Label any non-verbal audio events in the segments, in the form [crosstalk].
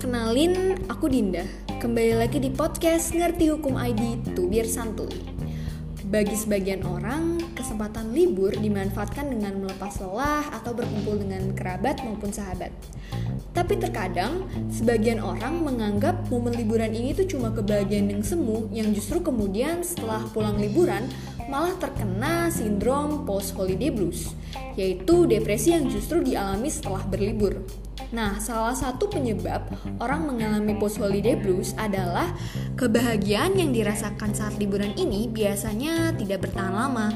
Kenalin, aku Dinda. Kembali lagi di podcast Ngerti Hukum ID Tubir Santuy. Bagi sebagian orang, kesempatan libur dimanfaatkan dengan melepas lelah atau berkumpul dengan kerabat maupun sahabat. Tapi terkadang, sebagian orang menganggap momen liburan ini tuh cuma kebahagiaan yang semu yang justru kemudian setelah pulang liburan malah terkena sindrom post-holiday blues, yaitu depresi yang justru dialami setelah berlibur. Nah, salah satu penyebab orang mengalami post holiday blues adalah kebahagiaan yang dirasakan saat liburan ini biasanya tidak bertahan lama.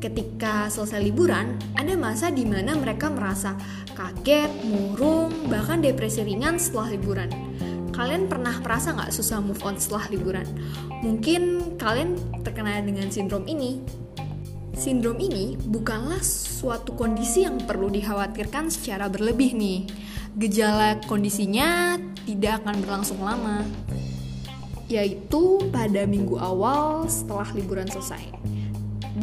Ketika selesai liburan, ada masa di mana mereka merasa kaget, murung, bahkan depresi ringan setelah liburan. Kalian pernah merasa nggak susah move on setelah liburan? Mungkin kalian terkena dengan sindrom ini. Sindrom ini bukanlah suatu kondisi yang perlu dikhawatirkan secara berlebih nih gejala kondisinya tidak akan berlangsung lama, yaitu pada minggu awal setelah liburan selesai.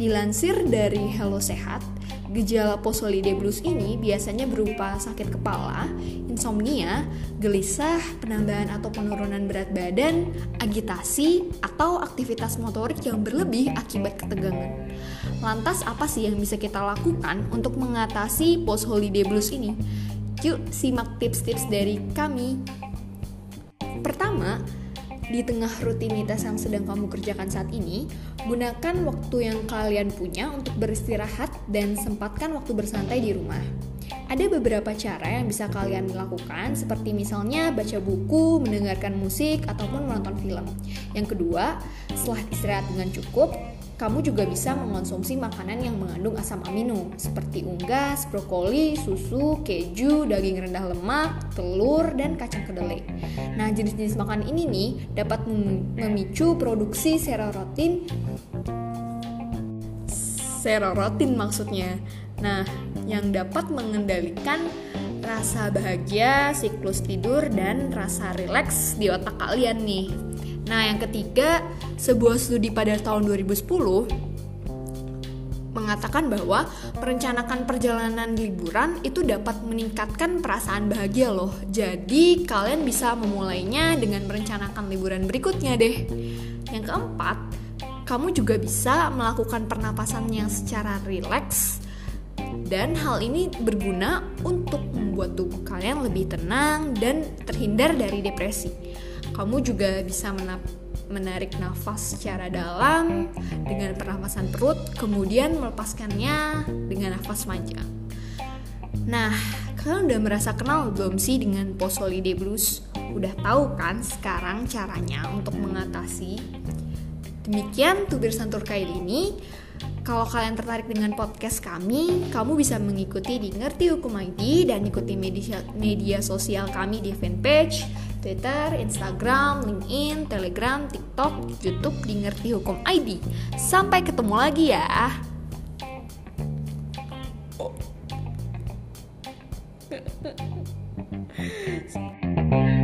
Dilansir dari Hello Sehat, gejala post holiday blues ini biasanya berupa sakit kepala, insomnia, gelisah, penambahan atau penurunan berat badan, agitasi, atau aktivitas motorik yang berlebih akibat ketegangan. Lantas apa sih yang bisa kita lakukan untuk mengatasi post holiday blues ini? Yuk simak tips-tips dari kami. Pertama, di tengah rutinitas yang sedang kamu kerjakan saat ini, gunakan waktu yang kalian punya untuk beristirahat dan sempatkan waktu bersantai di rumah. Ada beberapa cara yang bisa kalian lakukan, seperti misalnya baca buku, mendengarkan musik, ataupun menonton film. Yang kedua, setelah istirahat dengan cukup, kamu juga bisa mengonsumsi makanan yang mengandung asam amino seperti unggas, brokoli, susu, keju, daging rendah lemak, telur, dan kacang kedelai. Nah, jenis-jenis makanan ini nih dapat memicu produksi serotonin serotonin maksudnya. Nah, yang dapat mengendalikan rasa bahagia, siklus tidur, dan rasa rileks di otak kalian nih. Nah, yang ketiga, sebuah studi pada tahun 2010 mengatakan bahwa merencanakan perjalanan liburan itu dapat meningkatkan perasaan bahagia loh. Jadi, kalian bisa memulainya dengan merencanakan liburan berikutnya deh. Yang keempat, kamu juga bisa melakukan pernapasan yang secara rileks dan hal ini berguna untuk membuat tubuh kalian lebih tenang dan terhindar dari depresi. Kamu juga bisa menarik nafas secara dalam dengan pernapasan perut, kemudian melepaskannya dengan nafas panjang. Nah, kalian udah merasa kenal belum sih dengan post holiday blues? Udah tahu kan sekarang caranya untuk mengatasi? Demikian tubir santur kali ini. Kalau kalian tertarik dengan podcast kami, kamu bisa mengikuti di Ngerti Hukum ID dan ikuti media, media sosial kami di fanpage, Twitter, Instagram, LinkedIn, Telegram, TikTok, YouTube di Ngerti Hukum ID. Sampai ketemu lagi ya. Oh. [laughs]